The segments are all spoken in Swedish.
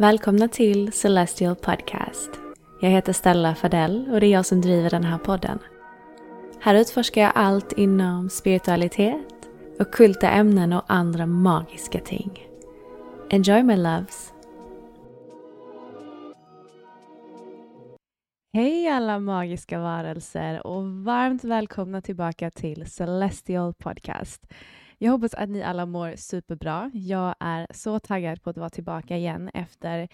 Välkomna till Celestial Podcast. Jag heter Stella Fadell och det är jag som driver den här podden. Här utforskar jag allt inom spiritualitet, okulta ämnen och andra magiska ting. Enjoy my loves! Hej alla magiska varelser och varmt välkomna tillbaka till Celestial Podcast. Jag hoppas att ni alla mår superbra. Jag är så taggad på att vara tillbaka igen efter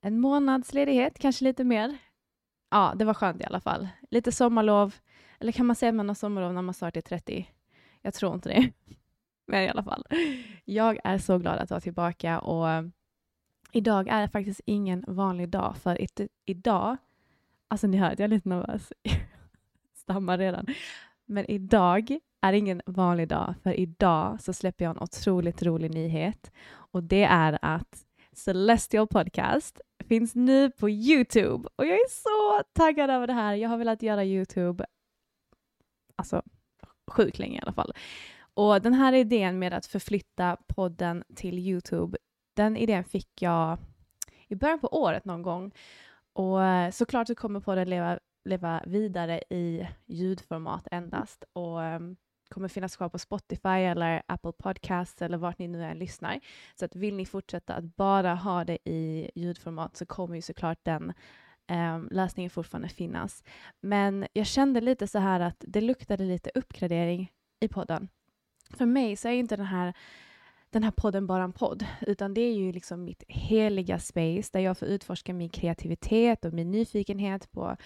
en månads ledighet, kanske lite mer. Ja, det var skönt i alla fall. Lite sommarlov. Eller kan man säga att man har sommarlov när man snart är 30? Jag tror inte det. Men i alla fall. Jag är så glad att vara tillbaka och idag är det faktiskt ingen vanlig dag för idag, alltså ni hör att jag är lite nervös. Stammar redan. Men idag är ingen vanlig dag, för idag så släpper jag en otroligt rolig nyhet och det är att Celestial Podcast finns nu på Youtube och jag är så taggad över det här. Jag har velat göra Youtube, alltså sjukt länge i alla fall. Och den här idén med att förflytta podden till Youtube, den idén fick jag i början på året någon gång. Och eh, såklart så kommer podden leva, leva vidare i ljudformat endast. Och um, kommer finnas kvar på Spotify eller Apple Podcasts eller vart ni nu än lyssnar. Så att vill ni fortsätta att bara ha det i ljudformat så kommer ju såklart den um, lösningen fortfarande finnas. Men jag kände lite så här att det luktade lite uppgradering i podden. För mig så är inte den här den här podden bara en podd, utan det är ju liksom mitt heliga space där jag får utforska min kreativitet och min nyfikenhet på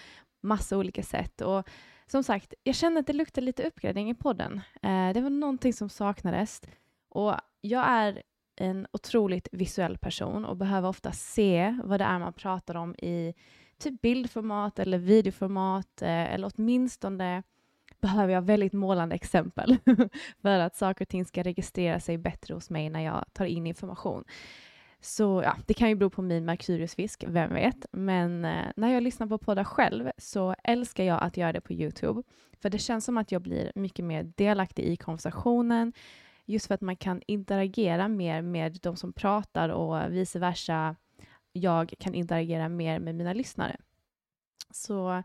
massa olika sätt. Och som sagt, jag känner att det luktar lite uppgradering i podden. Eh, det var någonting som saknades. Och jag är en otroligt visuell person och behöver ofta se vad det är man pratar om i typ bildformat eller videoformat eh, eller åtminstone behöver jag väldigt målande exempel för att saker och ting ska registrera sig bättre hos mig när jag tar in information. Så ja, det kan ju bero på min Merkuriusfisk, vem vet. Men eh, när jag lyssnar på poddar själv så älskar jag att göra det på Youtube. För det känns som att jag blir mycket mer delaktig i konversationen. Just för att man kan interagera mer med de som pratar och vice versa. Jag kan interagera mer med mina lyssnare. Så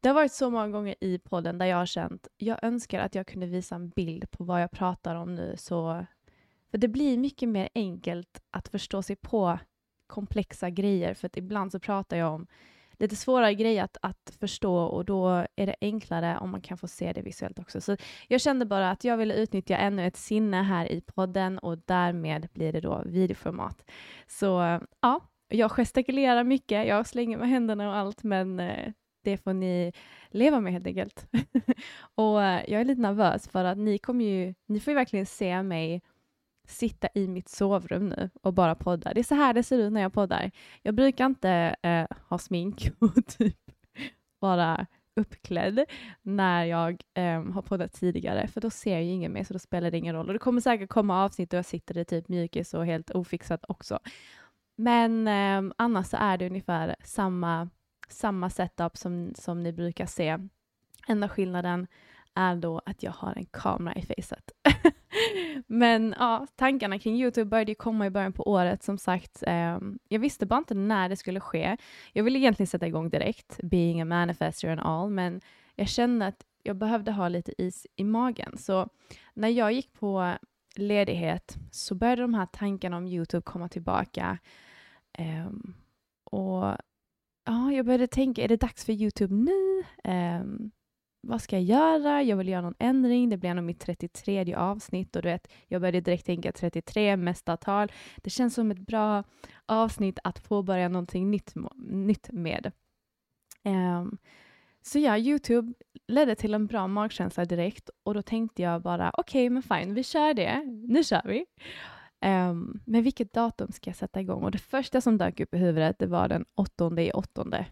det har varit så många gånger i podden där jag har känt, jag önskar att jag kunde visa en bild på vad jag pratar om nu så för det blir mycket mer enkelt att förstå sig på komplexa grejer, för att ibland så pratar jag om lite svårare grejer att, att förstå och då är det enklare om man kan få se det visuellt också. Så jag kände bara att jag ville utnyttja ännu ett sinne här i podden och därmed blir det då videoformat. Så ja, jag gestikulerar mycket, jag slänger med händerna och allt, men eh, det får ni leva med helt enkelt. och eh, jag är lite nervös för att ni kommer ju, ni får ju verkligen se mig sitta i mitt sovrum nu och bara podda. Det är så här det ser ut när jag poddar. Jag brukar inte eh, ha smink och typ vara uppklädd när jag eh, har poddat tidigare, för då ser ju ingen mig, så då spelar det ingen roll. Och det kommer säkert komma avsnitt och jag sitter i typ mjukis och helt ofixat också. Men eh, annars så är det ungefär samma, samma setup som, som ni brukar se. Enda skillnaden är då att jag har en kamera i facet. Men ja, tankarna kring Youtube började komma i början på året. Som sagt, eh, jag visste bara inte när det skulle ske. Jag ville egentligen sätta igång direkt, being a manifester and all, men jag kände att jag behövde ha lite is i magen. Så när jag gick på ledighet så började de här tankarna om Youtube komma tillbaka. Um, och ja, jag började tänka, är det dags för Youtube nu? Um, vad ska jag göra? Jag vill göra någon ändring. Det blir nog mitt 33 avsnitt och du vet, jag började direkt tänka 33, mesta tal. Det känns som ett bra avsnitt att påbörja någonting nytt, nytt med. Um, så ja, Youtube ledde till en bra magkänsla direkt och då tänkte jag bara okej, okay, men fine, vi kör det. Nu kör vi. Um, men vilket datum ska jag sätta igång? Och det första som dök upp i huvudet, det var den åttonde i åttonde.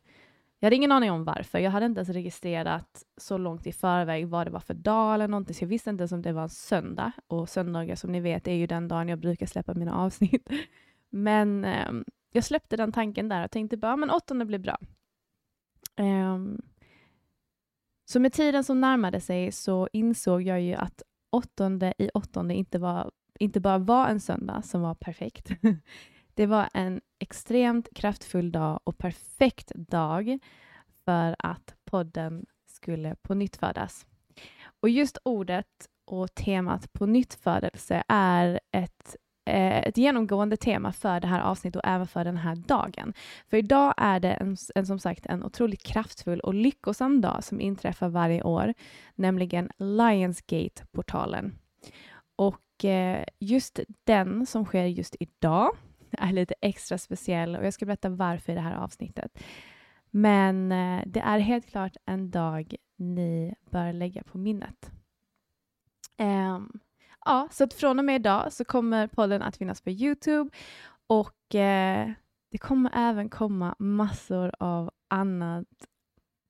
Jag hade ingen aning om varför. Jag hade inte ens registrerat så långt i förväg vad det var för dag eller någonting, så jag visste inte ens om det var en söndag. Och söndagar som ni vet är ju den dagen jag brukar släppa mina avsnitt. Men eh, jag släppte den tanken där och tänkte bara, men åttonde blir bra. Eh, så med tiden som närmade sig så insåg jag ju att åttonde i åttonde inte, var, inte bara var en söndag som var perfekt. Det var en extremt kraftfull dag och perfekt dag för att podden skulle på nytt födas. Och just ordet och temat på nytt födelse är ett eh, ett genomgående tema för det här avsnittet och även för den här dagen. För idag är det en, en, som sagt en otroligt kraftfull och lyckosam dag som inträffar varje år, nämligen Lionsgate-portalen. Och eh, just den som sker just idag är lite extra speciell och jag ska berätta varför i det här avsnittet. Men eh, det är helt klart en dag ni bör lägga på minnet. Um, ja, så att från och med idag så kommer podden att finnas på Youtube och eh, det kommer även komma massor av annat,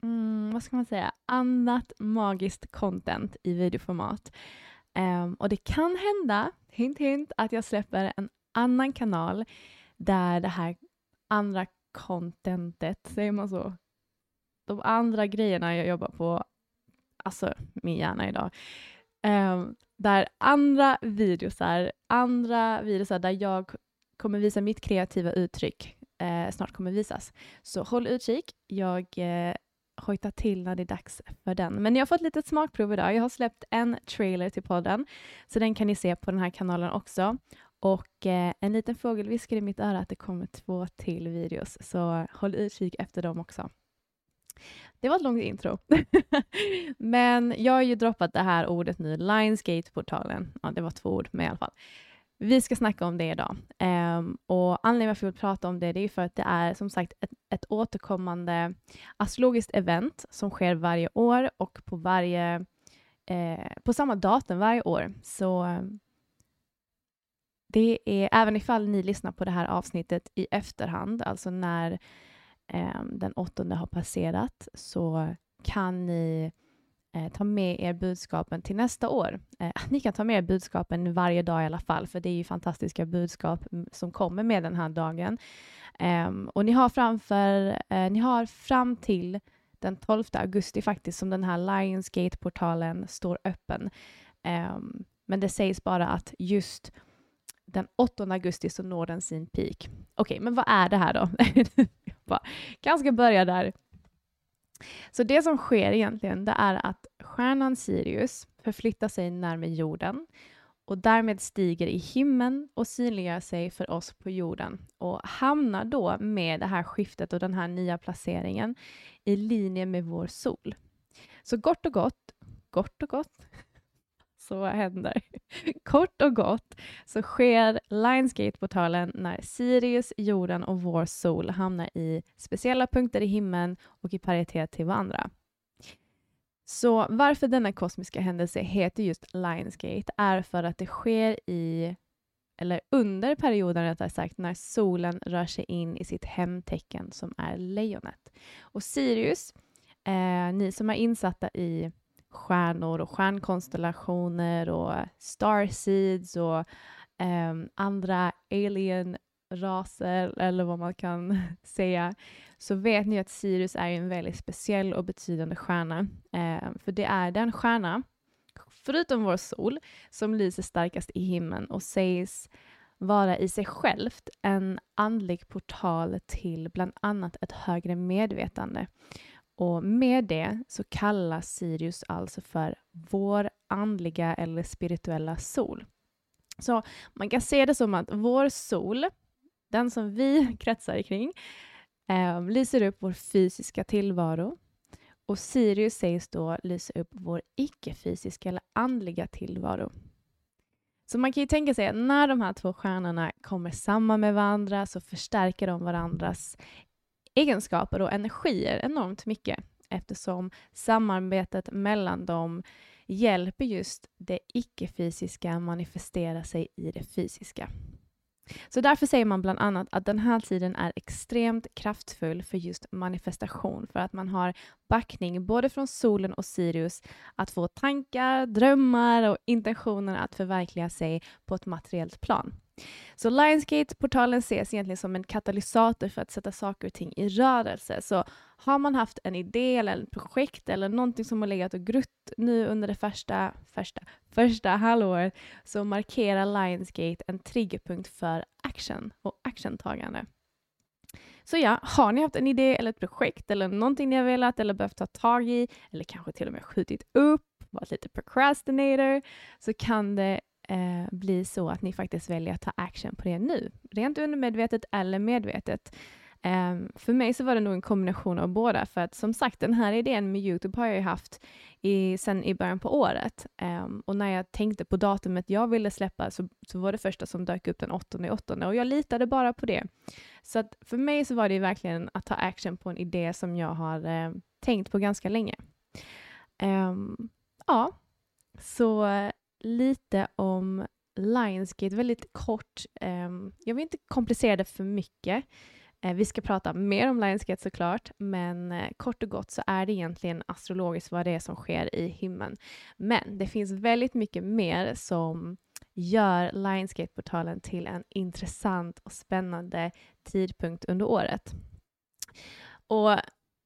mm, vad ska man säga, annat magiskt content i videoformat. Um, och det kan hända, hint hint, att jag släpper en annan kanal där det här andra contentet, säger man så? De andra grejerna jag jobbar på, alltså min hjärna idag, um, där andra videosar, andra videosar där jag kommer visa mitt kreativa uttryck eh, snart kommer visas. Så håll utkik. Jag eh, hojtar till när det är dags för den. Men jag har fått lite smakprov idag. Jag har släppt en trailer till podden, så den kan ni se på den här kanalen också. Och eh, en liten fågel viskar i mitt öra att det kommer två till videos, så håll utkik efter dem också. Det var ett långt intro. Men jag har ju droppat det här ordet nu, Lionsgate-portalen. Ja, det var två ord, men i alla fall. Vi ska snacka om det idag. Um, och anledningen varför jag vill prata om det, det är för att det är som sagt ett, ett återkommande astrologiskt event som sker varje år och på varje eh, på samma datum varje år. Så det är, även ifall ni lyssnar på det här avsnittet i efterhand, alltså när eh, den åttonde har passerat så kan ni eh, ta med er budskapen till nästa år. Eh, ni kan ta med er budskapen varje dag i alla fall, för det är ju fantastiska budskap mm, som kommer med den här dagen. Ehm, och ni har framför, eh, ni har fram till den 12 augusti faktiskt som den här Lionsgate-portalen står öppen. Ehm, men det sägs bara att just den 8 augusti så når den sin peak. Okej, okay, men vad är det här då? Jag kanske börja där. Så det som sker egentligen, det är att stjärnan Sirius förflyttar sig närmare jorden och därmed stiger i himlen och synliggör sig för oss på jorden och hamnar då med det här skiftet och den här nya placeringen i linje med vår sol. Så gott och gott, gott och gott, så vad händer? Kort och gott så sker Lionsgate-portalen när Sirius, jorden och vår sol hamnar i speciella punkter i himlen och i paritet till varandra. Så varför denna kosmiska händelse heter just Lionsgate är för att det sker i, eller under perioden rättare sagt, när solen rör sig in i sitt hemtecken som är lejonet. Och Sirius, eh, ni som är insatta i stjärnor och stjärnkonstellationer och starseeds och um, andra alien-raser eller vad man kan säga så vet ni att Sirius är en väldigt speciell och betydande stjärna. Um, för det är den stjärna, förutom vår sol, som lyser starkast i himlen och sägs vara i sig självt en andlig portal till bland annat ett högre medvetande. Och med det så kallas Sirius alltså för vår andliga eller spirituella sol. Så man kan se det som att vår sol, den som vi kretsar kring, eh, lyser upp vår fysiska tillvaro och Sirius sägs då lysa upp vår icke-fysiska eller andliga tillvaro. Så man kan ju tänka sig att när de här två stjärnorna kommer samman med varandra så förstärker de varandras egenskaper och energier enormt mycket eftersom samarbetet mellan dem hjälper just det icke-fysiska manifestera sig i det fysiska. Så därför säger man bland annat att den här tiden är extremt kraftfull för just manifestation, för att man har backning både från solen och Sirius att få tankar, drömmar och intentioner att förverkliga sig på ett materiellt plan. Så Lionsgate-portalen ses egentligen som en katalysator för att sätta saker och ting i rörelse. Så har man haft en idé eller ett projekt eller någonting som har legat och grutt nu under det första, första, första halvåret så markerar Lionsgate en triggerpunkt för action och actiontagande. Så ja, har ni haft en idé eller ett projekt eller någonting ni har velat eller behövt ta tag i eller kanske till och med skjutit upp, varit lite procrastinator, så kan det eh, bli så att ni faktiskt väljer att ta action på det nu. Rent undermedvetet eller medvetet. Eh, för mig så var det nog en kombination av båda, för att som sagt, den här idén med Youtube har jag ju haft i, sen i början på året. Eh, och när jag tänkte på datumet jag ville släppa så, så var det första som dök upp den 8 8 och jag litade bara på det. Så att för mig så var det verkligen att ta action på en idé som jag har eh, tänkt på ganska länge. Um, ja, så lite om Lionsgate, väldigt kort. Ehm, jag vill inte komplicera det för mycket. Eh, vi ska prata mer om Lionsgate såklart, men eh, kort och gott så är det egentligen astrologiskt vad det är som sker i himlen. Men det finns väldigt mycket mer som gör Lionsgate-portalen till en intressant och spännande tidpunkt under året. Och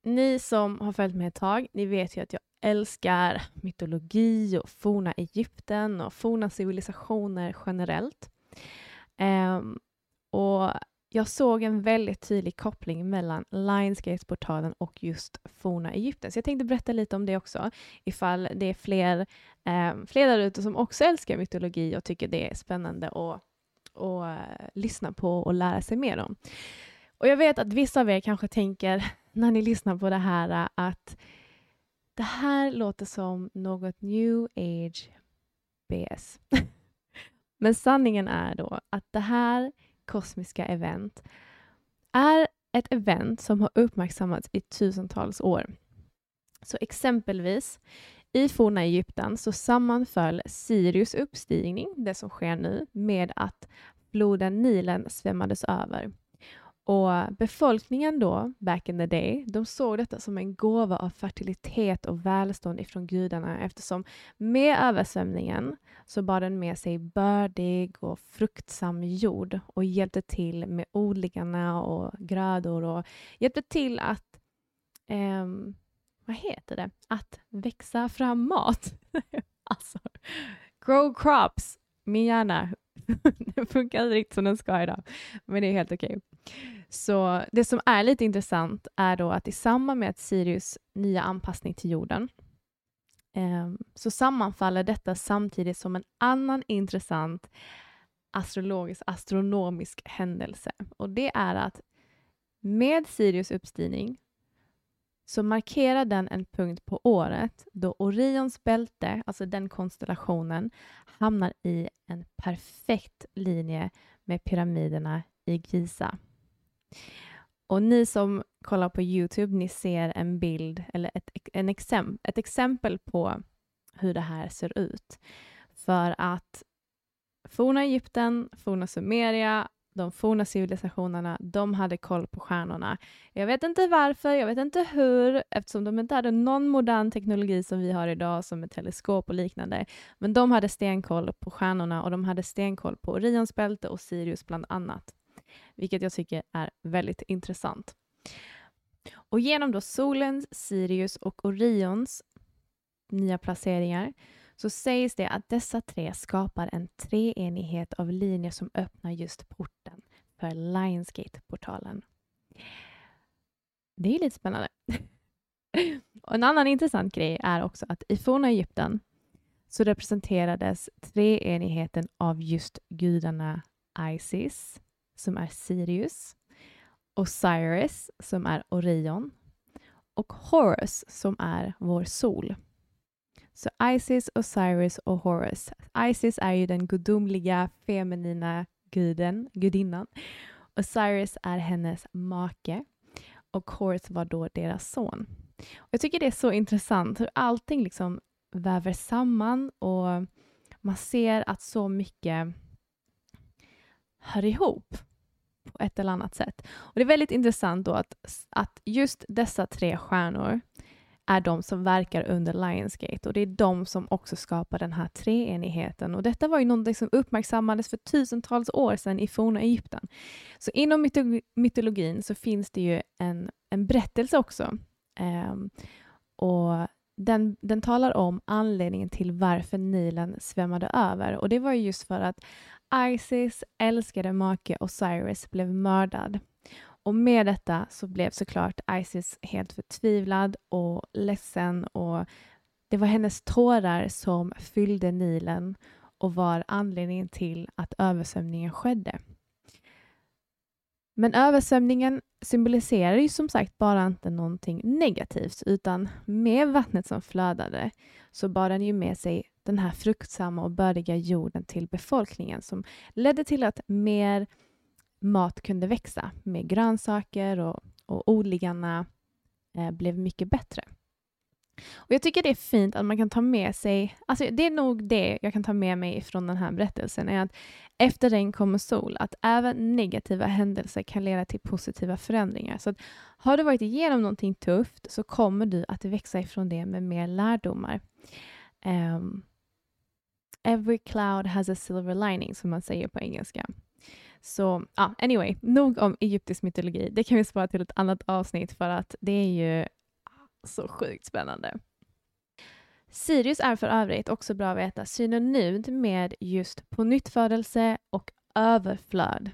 ni som har följt mig ett tag, ni vet ju att jag älskar mytologi och forna Egypten och forna civilisationer generellt. Um, och jag såg en väldigt tydlig koppling mellan Lionsgate-portalen och just forna Egypten. Så jag tänkte berätta lite om det också, ifall det är fler, eh, fler där ute som också älskar mytologi och tycker det är spännande att att eh, lyssna på och lära sig mer om. Och jag vet att vissa av er kanske tänker när ni lyssnar på det här eh, att det här låter som något new age BS. Men sanningen är då att det här kosmiska event är ett event som har uppmärksammats i tusentals år. Så exempelvis i forna Egypten så sammanföll Sirius uppstigning, det som sker nu, med att floden Nilen svämmades över. Och befolkningen då, back in the day, de såg detta som en gåva av fertilitet och välstånd ifrån gudarna eftersom med översvämningen så bar den med sig bördig och fruktsam jord och hjälpte till med odlingarna och grödor och hjälpte till att, eh, vad heter det, att växa fram mat. alltså, grow crops, min hjärna Den funkar inte riktigt som den ska idag, men det är helt okej. Okay. Så det som är lite intressant är då att i samband med att Sirius nya anpassning till jorden eh, så sammanfaller detta samtidigt som en annan intressant astrologisk, astronomisk händelse. Och det är att med Sirius uppstigning så markerar den en punkt på året då Orions bälte, alltså den konstellationen, hamnar i en perfekt linje med pyramiderna i Giza. Och ni som kollar på Youtube, ni ser en bild eller ett, en exemp ett exempel på hur det här ser ut. För att forna Egypten, forna Sumeria, de forna civilisationerna, de hade koll på stjärnorna. Jag vet inte varför, jag vet inte hur, eftersom de inte hade någon modern teknologi som vi har idag, som ett teleskop och liknande. Men de hade stenkoll på stjärnorna och de hade stenkoll på Orions bälte och Sirius bland annat vilket jag tycker är väldigt intressant. Och genom då solens, Sirius och Orions nya placeringar så sägs det att dessa tre skapar en treenighet av linjer som öppnar just porten för Lionsgate-portalen. Det är lite spännande. och en annan intressant grej är också att i forna Egypten så representerades treenigheten av just gudarna Isis, som är Sirius, Osiris som är Orion och Horus som är vår sol. Så Isis, Osiris och Horus. Isis är ju den gudomliga feminina guden, gudinnan. Osiris är hennes make och Horus var då deras son. Och jag tycker det är så intressant hur allting liksom väver samman och man ser att så mycket hör ihop på ett eller annat sätt. Och Det är väldigt intressant då att, att just dessa tre stjärnor är de som verkar under Lionsgate och det är de som också skapar den här treenigheten. Och detta var ju någonting som uppmärksammades för tusentals år sedan i forna Egypten. Så inom mytologin så finns det ju en, en berättelse också. Um, och den, den talar om anledningen till varför Nilen svämmade över och det var just för att Isis älskade make Osiris blev mördad. Och med detta så blev såklart Isis helt förtvivlad och ledsen och det var hennes tårar som fyllde Nilen och var anledningen till att översvämningen skedde. Men översvämningen symboliserar ju som sagt bara inte någonting negativt utan med vattnet som flödade så bar den ju med sig den här fruktsamma och bördiga jorden till befolkningen som ledde till att mer mat kunde växa. Med grönsaker och, och odlingarna eh, blev mycket bättre. Och Jag tycker det är fint att man kan ta med sig, alltså det är nog det jag kan ta med mig från den här berättelsen, är att efter regn kommer sol, att även negativa händelser kan leda till positiva förändringar. Så att har du varit igenom någonting tufft så kommer du att växa ifrån det med mer lärdomar. Um, every cloud has a silver lining, som man säger på engelska. Så ah, anyway, nog om egyptisk mytologi. Det kan vi spara till ett annat avsnitt för att det är ju ah, så sjukt spännande. Sirius är för övrigt också bra att veta synonymt med just pånyttfödelse och överflöd.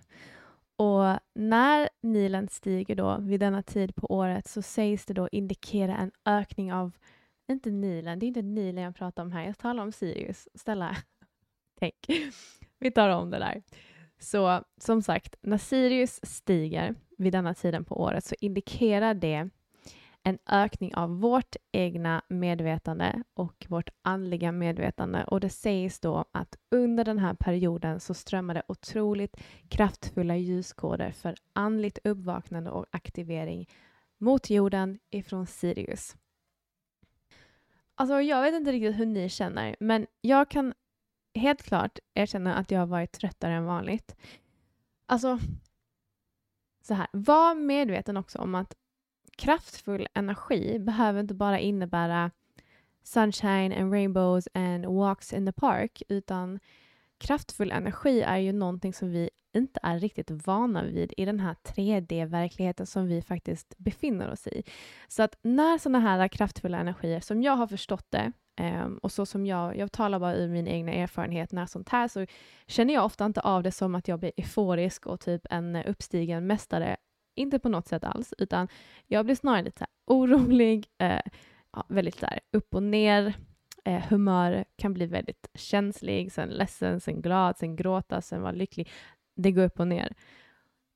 Och när Nilen stiger då vid denna tid på året så sägs det då indikera en ökning av, inte Nilen, det är inte Nilen jag pratar om här, jag talar om Sirius. Snälla, tänk. Vi tar om det där. Så som sagt, när Sirius stiger vid denna tiden på året så indikerar det en ökning av vårt egna medvetande och vårt andliga medvetande. Och det sägs då att under den här perioden så strömmar det otroligt kraftfulla ljuskoder för andligt uppvaknande och aktivering mot jorden ifrån Sirius. Alltså, jag vet inte riktigt hur ni känner, men jag kan helt klart erkänna att jag har varit tröttare än vanligt. Alltså, så här, var medveten också om att kraftfull energi behöver inte bara innebära sunshine and rainbows and walks in the park, utan kraftfull energi är ju någonting som vi inte är riktigt vana vid i den här 3D-verkligheten som vi faktiskt befinner oss i. Så att när sådana här kraftfulla energier, som jag har förstått det, Um, och så som jag, jag talar bara ur min egna erfarenhet när sånt här, så känner jag ofta inte av det som att jag blir euforisk och typ en uppstigen mästare inte på något sätt alls, utan jag blir snarare lite orolig, eh, ja, väldigt så upp och ner. Eh, humör kan bli väldigt känslig, sen ledsen, sen glad, sen gråta, sen vara lycklig. Det går upp och ner.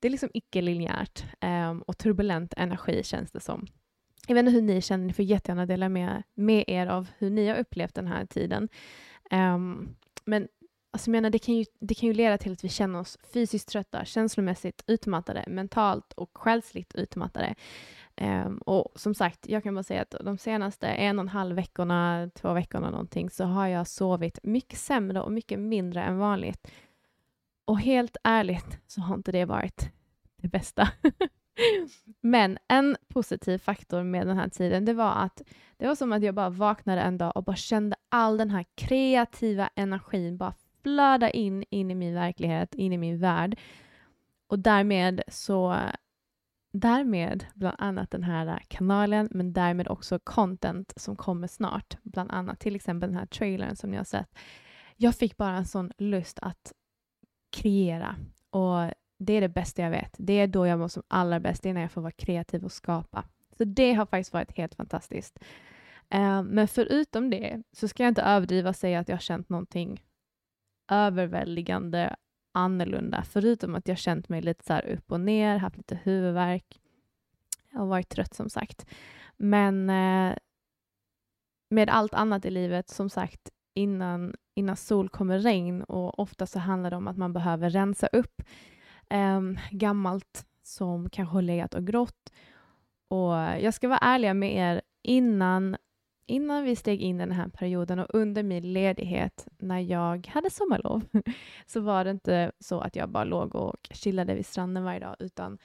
Det är liksom icke-linjärt um, och turbulent energi känns det som. Jag vet inte hur ni känner, ni får jättegärna dela med, med er av hur ni har upplevt den här tiden. Um, men Alltså menar, det, kan ju, det kan ju leda till att vi känner oss fysiskt trötta, känslomässigt utmattade, mentalt och själsligt utmattade. Um, och som sagt, jag kan bara säga att de senaste en och en halv veckorna, två veckorna någonting, så har jag sovit mycket sämre och mycket mindre än vanligt. Och helt ärligt så har inte det varit det bästa. Men en positiv faktor med den här tiden, det var att det var som att jag bara vaknade en dag och bara kände all den här kreativa energin bara flöda in, in i min verklighet, in i min värld. Och därmed så Därmed bland annat den här kanalen, men därmed också content som kommer snart. Bland annat till exempel den här trailern som ni har sett. Jag fick bara en sån lust att kreera och det är det bästa jag vet. Det är då jag mår som allra bäst, det är när jag får vara kreativ och skapa. Så det har faktiskt varit helt fantastiskt. Uh, men förutom det så ska jag inte överdriva och säga att jag har känt någonting överväldigande annorlunda, förutom att jag känt mig lite så här upp och ner, haft lite huvudvärk och varit trött som sagt. Men eh, med allt annat i livet, som sagt, innan, innan sol kommer regn och ofta så handlar det om att man behöver rensa upp eh, gammalt som kanske har legat och grått. Och jag ska vara ärlig med er, innan innan vi steg in i den här perioden och under min ledighet när jag hade sommarlov så var det inte så att jag bara låg och chillade vid stranden varje dag utan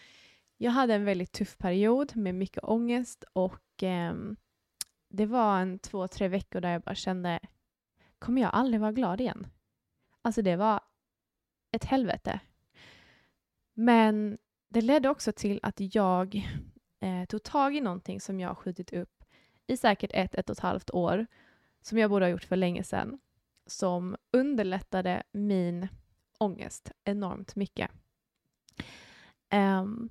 jag hade en väldigt tuff period med mycket ångest och eh, det var en två, tre veckor där jag bara kände, kommer jag aldrig vara glad igen? Alltså det var ett helvete. Men det ledde också till att jag eh, tog tag i någonting som jag skjutit upp i säkert ett, ett och ett halvt år, som jag borde ha gjort för länge sedan, som underlättade min ångest enormt mycket. Um,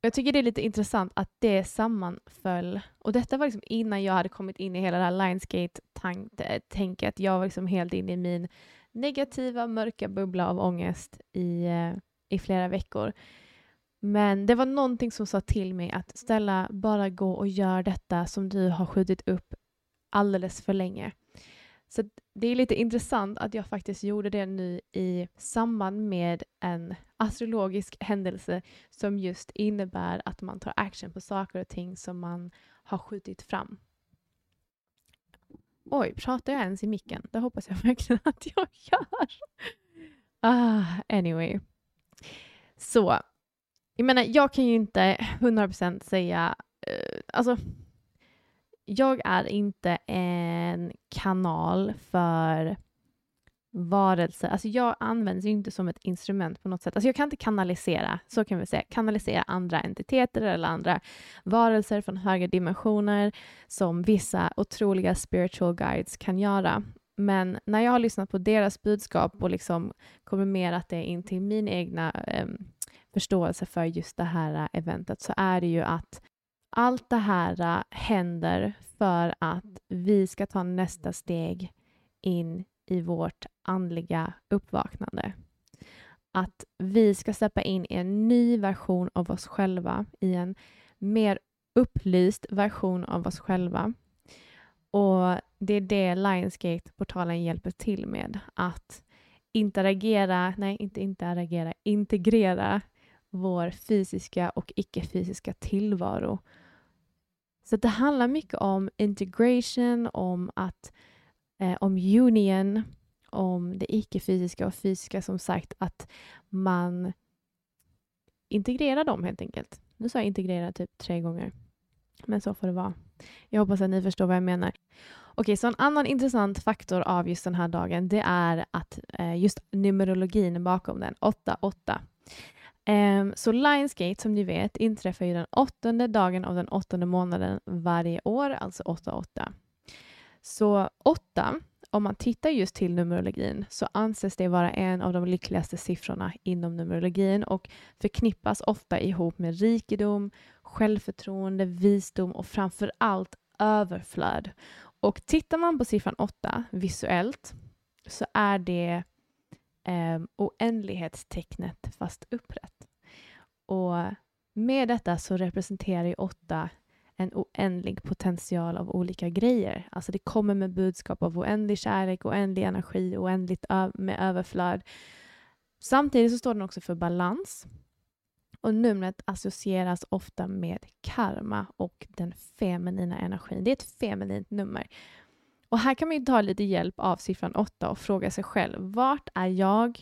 jag tycker det är lite intressant att det sammanföll. Och detta var liksom innan jag hade kommit in i hela det här Lionsgate-tänket. Jag var liksom helt inne i min negativa, mörka bubbla av ångest i, eh, i flera veckor. Men det var någonting som sa till mig att ställa bara gå och gör detta som du har skjutit upp alldeles för länge. Så det är lite intressant att jag faktiskt gjorde det nu i samband med en astrologisk händelse som just innebär att man tar action på saker och ting som man har skjutit fram. Oj, pratar jag ens i micken? Det hoppas jag verkligen att jag gör. Ah, anyway. Så, jag menar, jag kan ju inte 100% säga, eh, alltså jag är inte en kanal för varelser. Alltså jag används ju inte som ett instrument på något sätt. Alltså jag kan inte kanalisera, så kan vi säga, kanalisera andra entiteter eller andra varelser från högre dimensioner som vissa otroliga spiritual guides kan göra. Men när jag har lyssnat på deras budskap och liksom komprimerat det in till min egna eh, förståelse för just det här äh, eventet så är det ju att allt det här äh, händer för att vi ska ta nästa steg in i vårt andliga uppvaknande. Att vi ska släppa in i en ny version av oss själva, i en mer upplyst version av oss själva. Och det är det Lionsgate-portalen hjälper till med. Att interagera, nej inte interagera, integrera vår fysiska och icke-fysiska tillvaro så det handlar mycket om integration, om att eh, om union, om det icke-fysiska och fysiska som sagt, att man integrerar dem helt enkelt. Nu sa jag integrera typ tre gånger, men så får det vara. Jag hoppas att ni förstår vad jag menar. Okej, så en annan intressant faktor av just den här dagen, det är att eh, just numerologin bakom den, 8-8. Um, så Lionsgate, som ni vet, inträffar ju den åttonde dagen av den åttonde månaden varje år, alltså 8-8. Så 8, om man tittar just till numerologin, så anses det vara en av de lyckligaste siffrorna inom numerologin och förknippas ofta ihop med rikedom, självförtroende, visdom och framför allt överflöd. Och tittar man på siffran 8 visuellt så är det eh, oändlighetstecknet fast upprätt. Och med detta så representerar ju åtta en oändlig potential av olika grejer. Alltså det kommer med budskap av oändlig kärlek, oändlig energi, oändligt med överflöd. Samtidigt så står den också för balans. Och numret associeras ofta med karma och den feminina energin. Det är ett feminint nummer. Och här kan man ta lite hjälp av siffran 8 och fråga sig själv, vart är jag?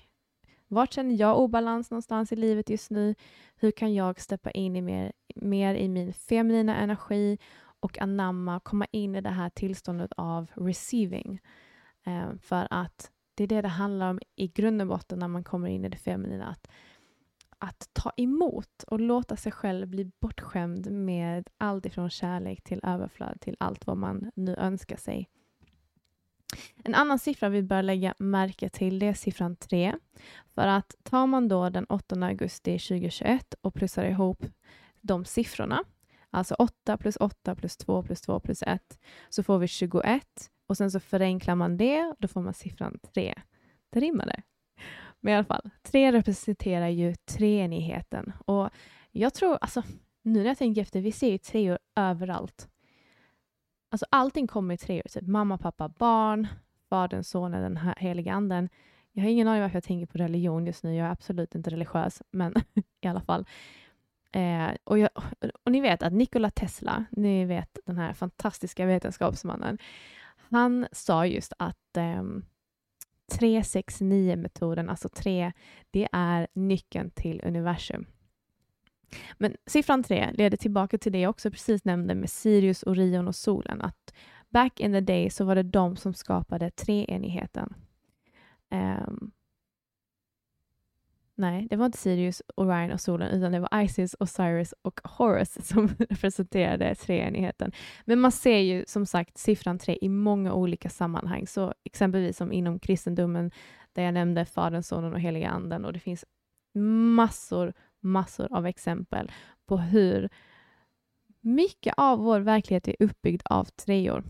Vart känner jag obalans någonstans i livet just nu? Hur kan jag steppa in i mer, mer i min feminina energi och anamma, komma in i det här tillståndet av receiving? Eh, för att det är det det handlar om i grund och botten när man kommer in i det feminina. Att, att ta emot och låta sig själv bli bortskämd med allt ifrån kärlek till överflöd till allt vad man nu önskar sig. En annan siffra vi bör lägga märke till det är siffran 3. För att tar man då den 8 augusti 2021 och plussar ihop de siffrorna, alltså 8 plus 8 plus 2 plus 2 plus 1, så får vi 21 och sen så förenklar man det, och då får man siffran 3. Det rimmade. Men i alla fall, 3 representerar ju treenigheten och jag tror, alltså nu när jag tänker efter, vi ser ju treor överallt. Alltså allting kommer i treor, typ mamma, pappa, barn, Fadern, Sonen, den här heliga anden. Jag har ingen aning varför jag tänker på religion just nu. Jag är absolut inte religiös, men i alla fall. Eh, och, jag, och ni vet att Nikola Tesla, ni vet den här fantastiska vetenskapsmannen, han sa just att eh, 369-metoden, alltså 3, det är nyckeln till universum. Men siffran 3 leder tillbaka till det jag också precis nämnde med Sirius, Orion och solen. Att back in the day så var det de som skapade treenigheten. Um, nej, det var inte Sirius, Orion och solen utan det var Isis, Osiris och Horus som representerade treenigheten. Men man ser ju som sagt siffran tre i många olika sammanhang. Så exempelvis som inom kristendomen där jag nämnde Fadern, Sonen och Heliga Anden och det finns massor, massor av exempel på hur mycket av vår verklighet är uppbyggd av treor.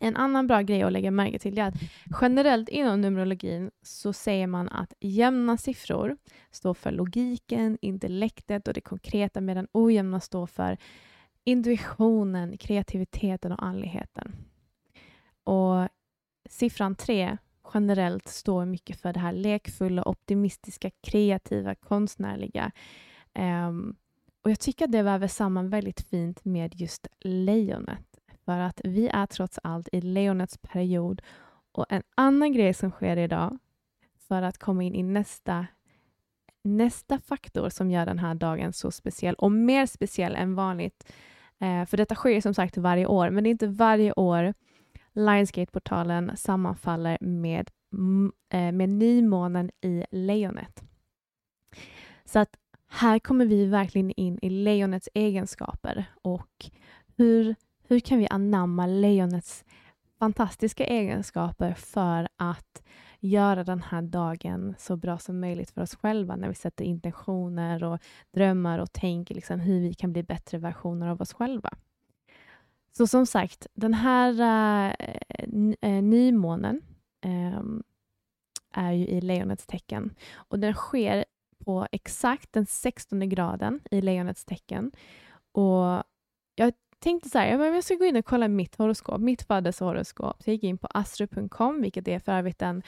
En annan bra grej att lägga märke till är att generellt inom numerologin så säger man att jämna siffror står för logiken, intellektet och det konkreta medan ojämna står för intuitionen, kreativiteten och andligheten. Och siffran 3 generellt står mycket för det här lekfulla, optimistiska, kreativa, konstnärliga. Um, och Jag tycker att det väver samman väldigt fint med just lejonet. För att vi är trots allt i lejonets period. Och en annan grej som sker idag, för att komma in i nästa, nästa faktor som gör den här dagen så speciell och mer speciell än vanligt. Eh, för detta sker som sagt varje år, men det är inte varje år Lionsgate-portalen sammanfaller med, eh, med nymånen i lejonet. Så att här kommer vi verkligen in i lejonets egenskaper och hur, hur kan vi anamma lejonets fantastiska egenskaper för att göra den här dagen så bra som möjligt för oss själva när vi sätter intentioner och drömmar och tänker liksom hur vi kan bli bättre versioner av oss själva. Så som sagt, den här äh, nymånen äh, är ju i lejonets tecken och den sker på exakt den 16 graden i lejonets tecken. Och jag tänkte så här, jag ska gå in och kolla mitt horoskop, mitt födelsehoroskop. Så jag gick in på astro.com, vilket är för övrigt den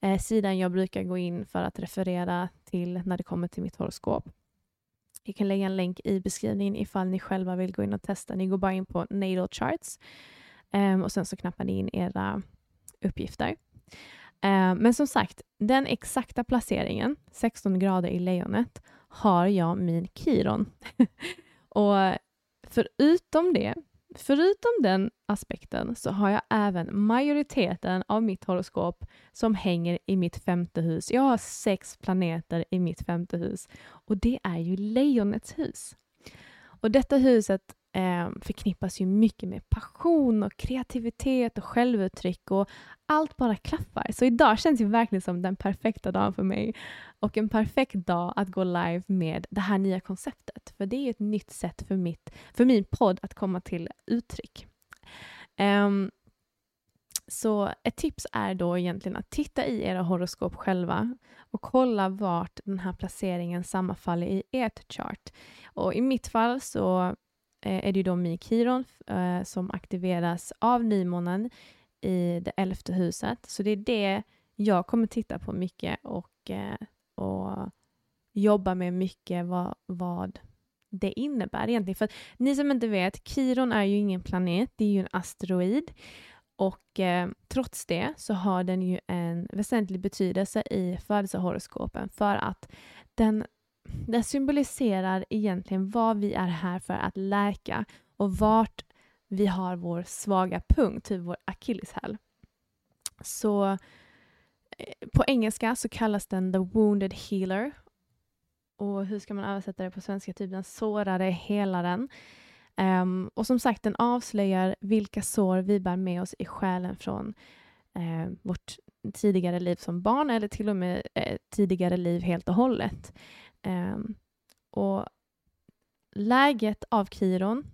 eh, sidan jag brukar gå in för att referera till när det kommer till mitt horoskop. Jag kan lägga en länk i beskrivningen ifall ni själva vill gå in och testa. Ni går bara in på natal charts um, och sen så knappar ni in era uppgifter. Um, men som sagt, den exakta placeringen, 16 grader i lejonet, har jag min Kiron. och förutom det Förutom den aspekten så har jag även majoriteten av mitt horoskop som hänger i mitt femte hus. Jag har sex planeter i mitt femte hus och det är ju lejonets hus. Och detta huset eh, förknippas ju mycket med passion och kreativitet och självuttryck och allt bara klaffar. Så idag känns ju verkligen som den perfekta dagen för mig och en perfekt dag att gå live med det här nya konceptet. För det är ett nytt sätt för, mitt, för min podd att komma till uttryck. Um, så ett tips är då egentligen att titta i era horoskop själva och kolla vart den här placeringen sammanfaller i ert chart. Och I mitt fall så Eh, är det ju då Mikiron eh, som aktiveras av nymånen i det elfte huset. Så det är det jag kommer titta på mycket och, eh, och jobba med mycket vad, vad det innebär egentligen. För ni som inte vet, Kiron är ju ingen planet, det är ju en asteroid. Och eh, trots det så har den ju en väsentlig betydelse i födelsehoroskopen för att den, den symboliserar egentligen vad vi är här för att läka och vart vi har vår svaga punkt, typ vår akilleshäl. Så eh, på engelska så kallas den the wounded healer. Och hur ska man översätta det på svenska? Typ den sårade helaren. Um, och som sagt, den avslöjar vilka sår vi bär med oss i själen från uh, vårt tidigare liv som barn eller till och med uh, tidigare liv helt och hållet. Ehm, och läget av Kiron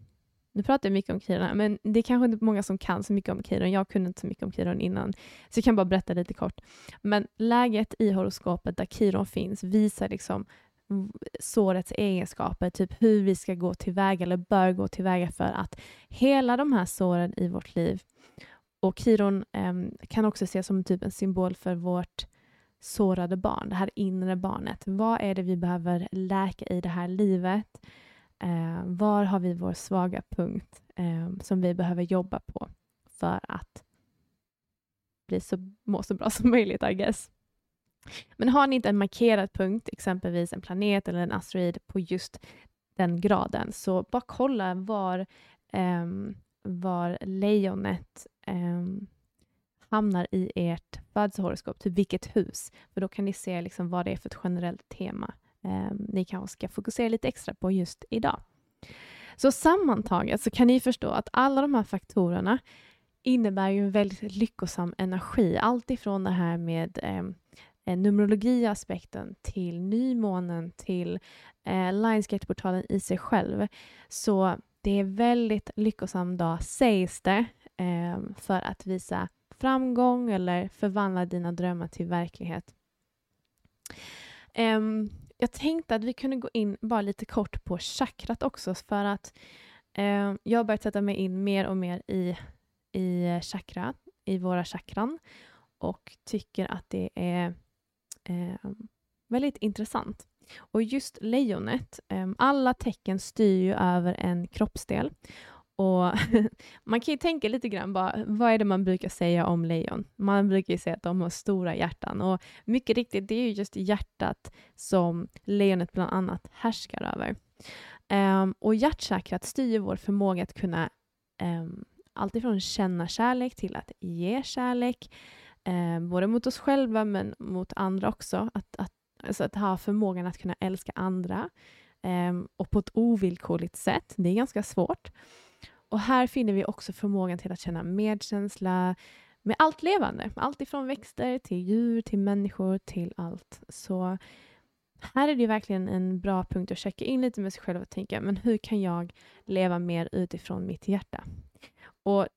nu pratar jag mycket om Kiron men det är kanske inte många som kan så mycket om Kiron. Jag kunde inte så mycket om Kiron innan, så jag kan bara berätta lite kort. Men läget i horoskopet där Kiron finns visar liksom sårets egenskaper, typ hur vi ska gå tillväga eller bör gå tillväga för att hela de här såren i vårt liv. Och Kiron eh, kan också ses som typ en symbol för vårt sårade barn, det här inre barnet. Vad är det vi behöver läka i det här livet? Eh, var har vi vår svaga punkt eh, som vi behöver jobba på för att bli så, må så bra som möjligt, I guess. Men har ni inte en markerad punkt, exempelvis en planet eller en asteroid på just den graden, så bara kolla var, eh, var lejonet eh, hamnar i ert födelsehoroskop, typ vilket hus. För då kan ni se liksom vad det är för ett generellt tema eh, ni kanske ska fokusera lite extra på just idag. Så sammantaget så kan ni förstå att alla de här faktorerna innebär ju en väldigt lyckosam energi. Allt ifrån det här med ehm, eh, numerologiaspekten till nymånen till eh, Lionsgate-portalen i sig själv. Så det är väldigt lyckosam dag sägs det eh, för att visa framgång eller förvandla dina drömmar till verklighet. Um, jag tänkte att vi kunde gå in bara lite kort på chakrat också för att um, jag har börjat sätta mig in mer och mer i, i chakra, i våra chakran och tycker att det är um, väldigt intressant. Och just lejonet, alla tecken styr ju över en kroppsdel och man kan ju tänka lite grann bara, vad är det man brukar säga om lejon? Man brukar ju säga att de har stora hjärtan och mycket riktigt, det är ju just hjärtat som lejonet bland annat härskar över. Um, och hjärtchakrat styr vår förmåga att kunna ehm, um, alltifrån känna kärlek till att ge kärlek, um, både mot oss själva men mot andra också. Att, att, alltså att ha förmågan att kunna älska andra um, och på ett ovillkorligt sätt. Det är ganska svårt. Och här finner vi också förmågan till att känna medkänsla med allt levande. Allt ifrån växter till djur, till människor, till allt. Så här är det verkligen en bra punkt att checka in lite med sig själv och tänka, men hur kan jag leva mer utifrån mitt hjärta? Och eh,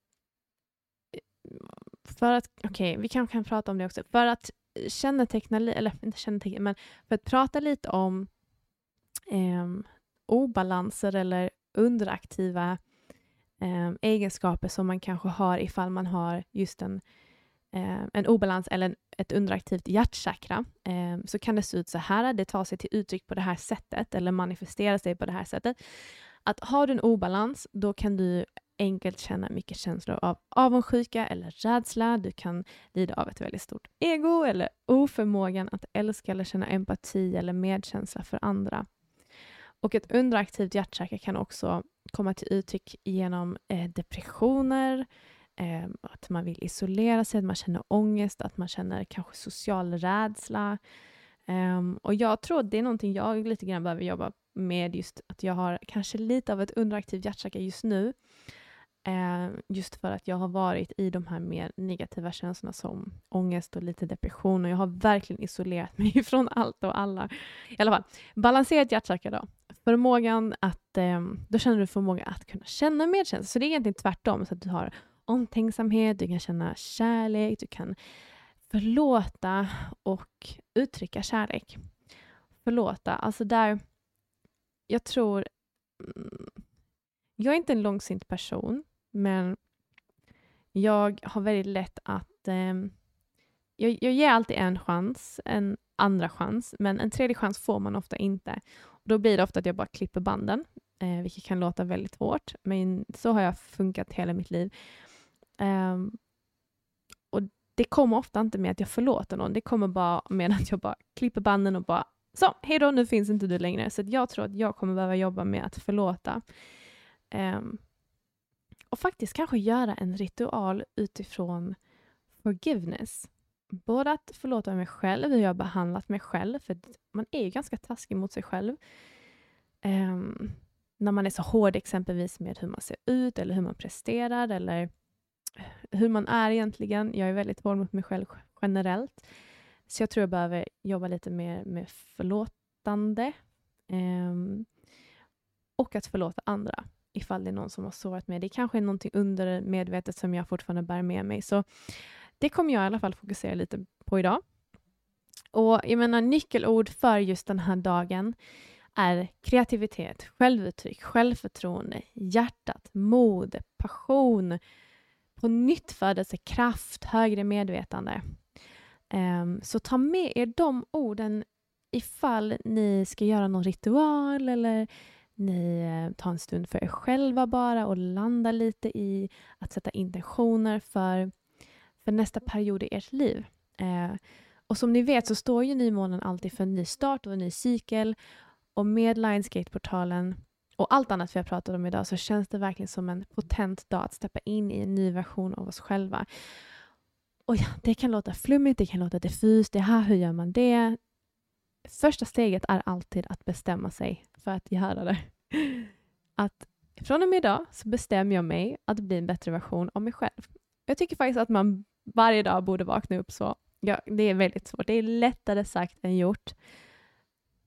för att, okej, okay, vi kanske kan prata om det också. För att känneteckna, eller inte känneteckna, men för att prata lite om eh, obalanser eller underaktiva eh, egenskaper som man kanske har ifall man har just en, eh, en obalans eller en, ett underaktivt hjärtchakra, eh, så kan det se ut så här. Det tar sig till uttryck på det här sättet eller manifesterar sig på det här sättet. Att har du en obalans, då kan du enkelt känna mycket känslor av avundsjuka eller rädsla. Du kan lida av ett väldigt stort ego eller oförmågan att älska eller känna empati eller medkänsla för andra. Och ett underaktivt hjärtchakra kan också komma till uttryck genom eh, depressioner, eh, att man vill isolera sig, att man känner ångest, att man känner kanske social rädsla. Um, och jag tror det är någonting jag lite grann behöver jobba med, just att jag har kanske lite av ett underaktivt hjärtchakra just nu. Eh, just för att jag har varit i de här mer negativa känslorna som ångest och lite depression och jag har verkligen isolerat mig från allt och alla. I alla fall, balanserat hjärtchakra då förmågan att, eh, då känner du förmåga att kunna känna medkänsla. Så det är egentligen tvärtom, så att du har omtänksamhet, du kan känna kärlek, du kan förlåta och uttrycka kärlek. Förlåta, alltså där, jag tror, mm, jag är inte en långsint person, men jag har väldigt lätt att eh, jag, jag ger alltid en chans, en andra chans, men en tredje chans får man ofta inte. Då blir det ofta att jag bara klipper banden, eh, vilket kan låta väldigt hårt, men så har jag funkat hela mitt liv. Eh, och Det kommer ofta inte med att jag förlåter någon, det kommer bara med att jag bara klipper banden och bara så, hej då, nu finns inte du längre. Så jag tror att jag kommer behöva jobba med att förlåta. Um, och faktiskt kanske göra en ritual utifrån forgiveness både att förlåta mig själv, hur jag har behandlat mig själv, för man är ju ganska taskig mot sig själv. Um, när man är så hård exempelvis med hur man ser ut eller hur man presterar eller hur man är egentligen. Jag är väldigt hård mot mig själv generellt. Så jag tror jag behöver jobba lite mer med förlåtande. Um, och att förlåta andra ifall det är någon som har sårat mig. Det kanske är någonting undermedvetet som jag fortfarande bär med mig. Så det kommer jag i alla fall fokusera lite på idag. Och jag menar nyckelord för just den här dagen är kreativitet, självuttryck, självförtroende, hjärtat, mod, passion, på nytt födelse, kraft, högre medvetande. Um, så ta med er de orden ifall ni ska göra någon ritual eller ni eh, tar en stund för er själva bara och landar lite i att sätta intentioner för för nästa period i ert liv. Eh, och som ni vet så står ju nymånen alltid för en ny start och en ny cykel. Och med Lionsgate-portalen och allt annat vi har pratat om idag så känns det verkligen som en potent dag att steppa in i en ny version av oss själva. Och ja, det kan låta flummigt, det kan låta diffust, det här, hur gör man det? Första steget är alltid att bestämma sig för att göra det. Att från och med idag så bestämmer jag mig att bli en bättre version av mig själv. Jag tycker faktiskt att man varje dag borde vakna upp så. Ja, det är väldigt svårt. Det är lättare sagt än gjort.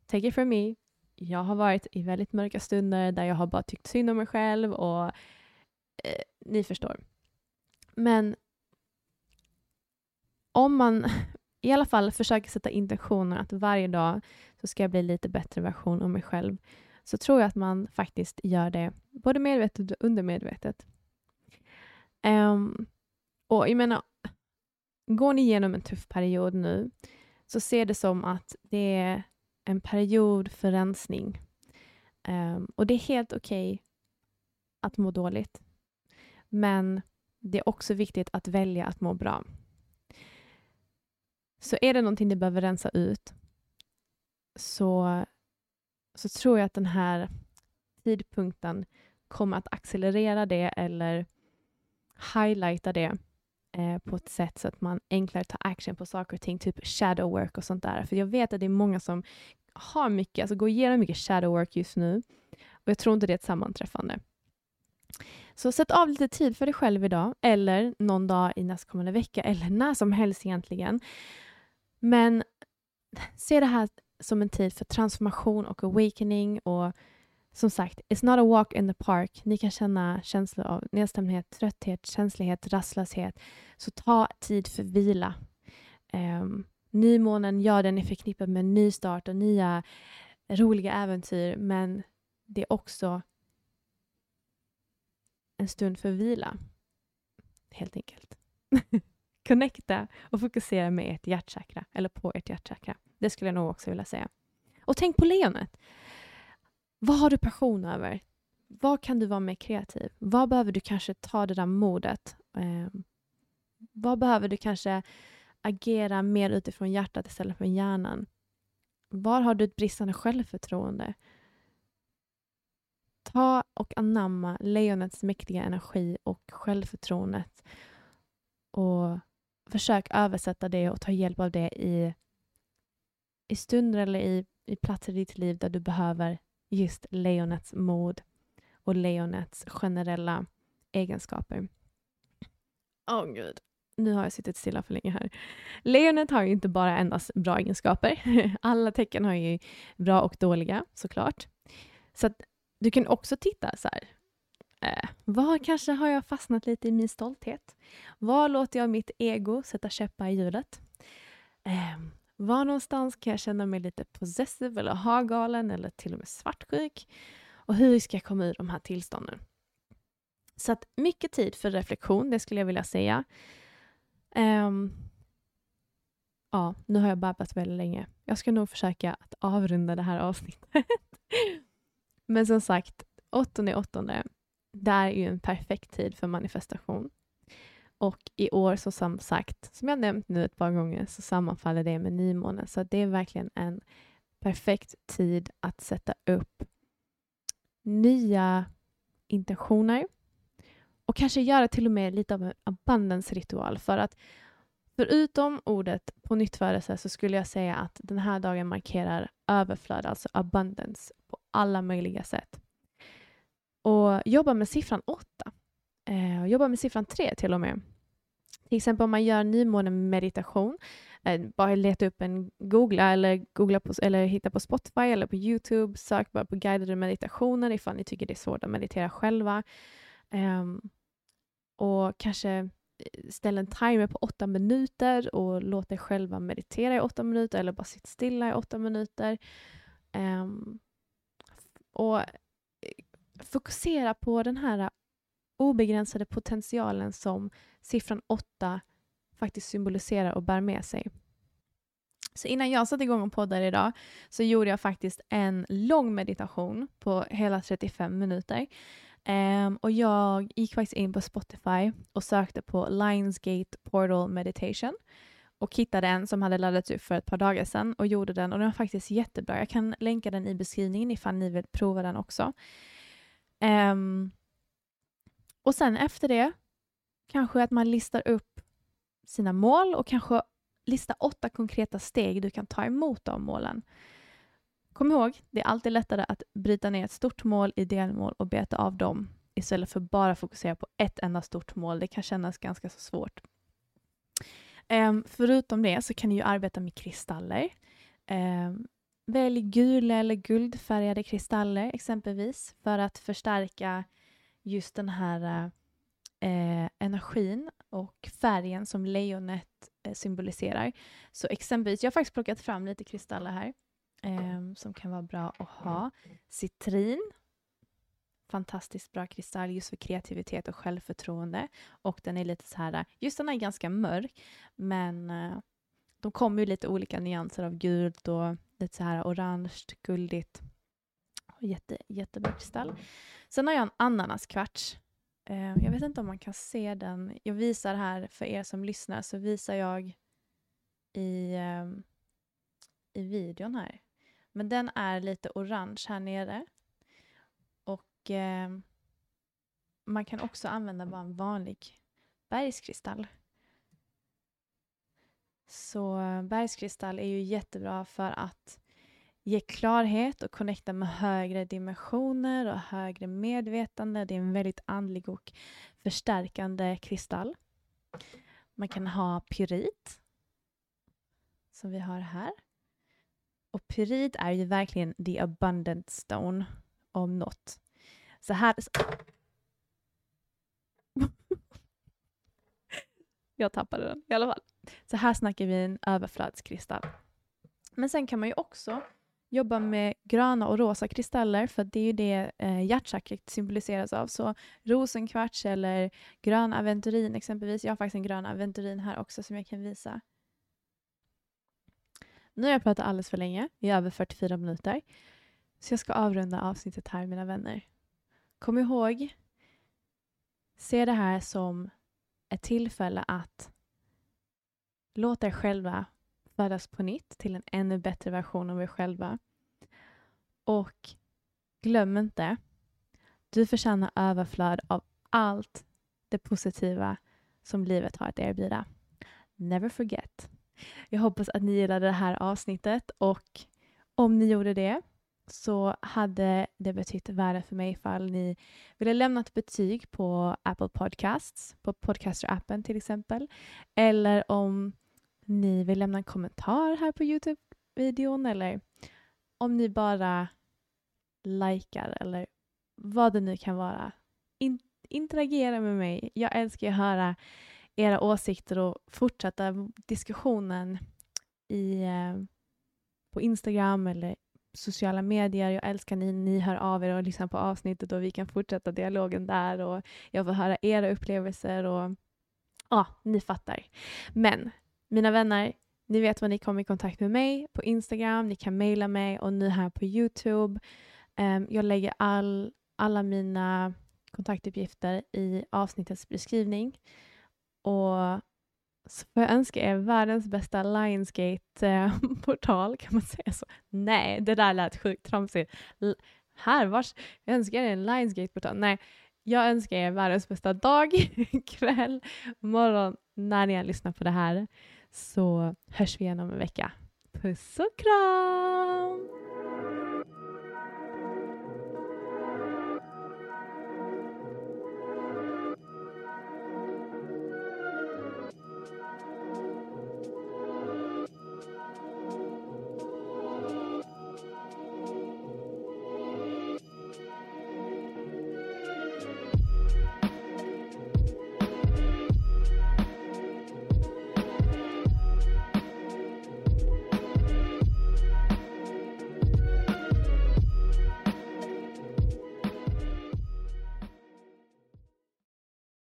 Take it from me. Jag har varit i väldigt mörka stunder där jag har bara tyckt synd om mig själv och eh, ni förstår. Men om man i alla fall försöker sätta intentioner att varje dag så ska jag bli lite bättre version av mig själv så tror jag att man faktiskt gör det både medvetet och undermedvetet. Um, och jag menar, går ni igenom en tuff period nu så se det som att det är en period för rensning. Um, och det är helt okej okay att må dåligt. Men det är också viktigt att välja att må bra. Så är det någonting ni behöver rensa ut så, så tror jag att den här tidpunkten kommer att accelerera det eller highlighta det eh, på ett sätt så att man enklare tar action på saker och ting, typ shadow work och sånt där. För jag vet att det är många som har mycket, alltså går igenom mycket shadow work just nu och jag tror inte det är ett sammanträffande. Så sätt av lite tid för dig själv idag eller någon dag i nästkommande vecka eller när som helst egentligen. Men se det här som en tid för transformation och awakening och som sagt, it's not a walk in the park. Ni kan känna känslor av nedstämdhet, trötthet, känslighet, rastlöshet. Så ta tid för vila. Ehm, um, nymånen, ja den är förknippad med nystart och nya roliga äventyr men det är också en stund för vila. Helt enkelt. Connecta och fokusera med ert hjärtchakra, eller på ert hjärtchakra. Det skulle jag nog också vilja säga. Och tänk på lejonet. Vad har du passion över? Vad kan du vara mer kreativ? Vad behöver du kanske ta det där modet? Eh, vad behöver du kanske agera mer utifrån hjärtat istället för hjärnan? Var har du ett bristande självförtroende? Ta och anamma lejonets mäktiga energi och självförtroendet och försök översätta det och ta hjälp av det i, i stunder eller i, i platser i ditt liv där du behöver just lejonets mod och lejonets generella egenskaper. Åh oh, gud, nu har jag suttit stilla för länge här. Lejonet har ju inte bara endast bra egenskaper. Alla tecken har ju bra och dåliga såklart. Så att du kan också titta så här. Eh, var kanske har jag fastnat lite i min stolthet? Var låter jag mitt ego sätta käppar i hjulet? Eh, var någonstans kan jag känna mig lite possessive eller ha-galen eller till och med svartsjuk? Och hur ska jag komma ur de här tillstånden? Så att mycket tid för reflektion, det skulle jag vilja säga. Um, ja, nu har jag babblat väldigt länge. Jag ska nog försöka att avrunda det här avsnittet. Men som sagt, åttonde åttonde, det är ju en perfekt tid för manifestation. Och i år, så som sagt, som jag nämnt nu ett par gånger, så sammanfaller det med nymånen. Så det är verkligen en perfekt tid att sätta upp nya intentioner och kanske göra till och med lite av en abundance-ritual. För att förutom ordet på nyttfödelse så skulle jag säga att den här dagen markerar överflöd, alltså abundance, på alla möjliga sätt. Och jobba med siffran 8 Eh, jobba med siffran 3 till och med. Till exempel om man gör nymånemeditation, eh, bara leta upp en, googla eller, googla på, eller hitta på Spotify eller på Youtube, sök bara på guidade meditationer ifall ni tycker det är svårt att meditera själva. Eh, och kanske eh, ställ en timer på åtta minuter och låt dig själva meditera i åtta minuter eller bara sitta stilla i åtta minuter. Um, och fokusera på den här obegränsade potentialen som siffran 8 faktiskt symboliserar och bär med sig. Så innan jag satte igång och poddade idag så gjorde jag faktiskt en lång meditation på hela 35 minuter. Um, och jag gick faktiskt in på Spotify och sökte på Lionsgate Portal Meditation och hittade en som hade laddats upp för ett par dagar sedan och gjorde den och den var faktiskt jättebra. Jag kan länka den i beskrivningen ifall ni vill prova den också. Um, och sen efter det kanske att man listar upp sina mål och kanske lista åtta konkreta steg du kan ta emot de målen. Kom ihåg, det är alltid lättare att bryta ner ett stort mål i delmål och beta av dem istället för bara fokusera på ett enda stort mål. Det kan kännas ganska så svårt. Um, förutom det så kan ni ju arbeta med kristaller. Um, välj gula eller guldfärgade kristaller exempelvis för att förstärka just den här eh, energin och färgen som lejonet eh, symboliserar. Så exempelvis, jag har faktiskt plockat fram lite kristaller här eh, som kan vara bra att ha. Citrin fantastiskt bra kristall just för kreativitet och självförtroende. Och den är lite så här, just den är ganska mörk, men eh, de kommer ju lite olika nyanser av gult och lite så här orange, guldigt. Jätte, jättebra kristall. Sen har jag en ananaskvarts. Eh, jag vet inte om man kan se den. Jag visar här för er som lyssnar så visar jag i, ehm, i videon här. Men den är lite orange här nere eh, man kan också använda bara en vanlig bergskristall. Så bergskristall är ju jättebra för att ge klarhet och connecta med högre dimensioner och högre medvetande. Det är en väldigt andlig och förstärkande kristall. Man kan ha pyrit, som vi har här. Och pyrit är ju verkligen the abundant stone om något. Så här... Jag tappade den i alla fall. Så här snackar vi en överflödskristall. Men sen kan man ju också jobba med gröna och rosa kristaller för det är ju det eh, hjärtchakrat symboliseras av. Så rosenkvarts eller grön aventurin exempelvis. Jag har faktiskt en grön aventurin här också som jag kan visa. Nu har jag pratat alldeles för länge, i över 44 minuter. Så jag ska avrunda avsnittet här mina vänner. Kom ihåg, se det här som ett tillfälle att Låt er själva födas på nytt till en ännu bättre version av er själva. Och glöm inte, du förtjänar överflöd av allt det positiva som livet har att erbjuda. Never forget. Jag hoppas att ni gillade det här avsnittet och om ni gjorde det så hade det betytt värde för mig ifall ni ville lämna ett betyg på Apple Podcasts, på Podcaster-appen till exempel. Eller om ni vill lämna en kommentar här på Youtube-videon eller om ni bara likar eller vad det nu kan vara. In interagera med mig. Jag älskar att höra era åsikter och fortsätta diskussionen i, eh, på Instagram eller sociala medier. Jag älskar när ni hör av er och lyssnar på avsnittet och vi kan fortsätta dialogen där och jag får höra era upplevelser och ja, ni fattar. Men mina vänner, ni vet var ni kommer i kontakt med mig på Instagram, ni kan mejla mig och ni här på Youtube. Um, jag lägger all, alla mina kontaktuppgifter i avsnittets beskrivning. Och så får jag önska er världens bästa Lionsgate-portal, kan man säga så? Nej, det där lät sjukt tramsigt. L här, vars, jag önskar er en Lionsgate-portal. Nej, jag önskar er världens bästa dag, kväll, morgon, när ni lyssnar på det här. Så hörs vi igen om en vecka. Puss och kram!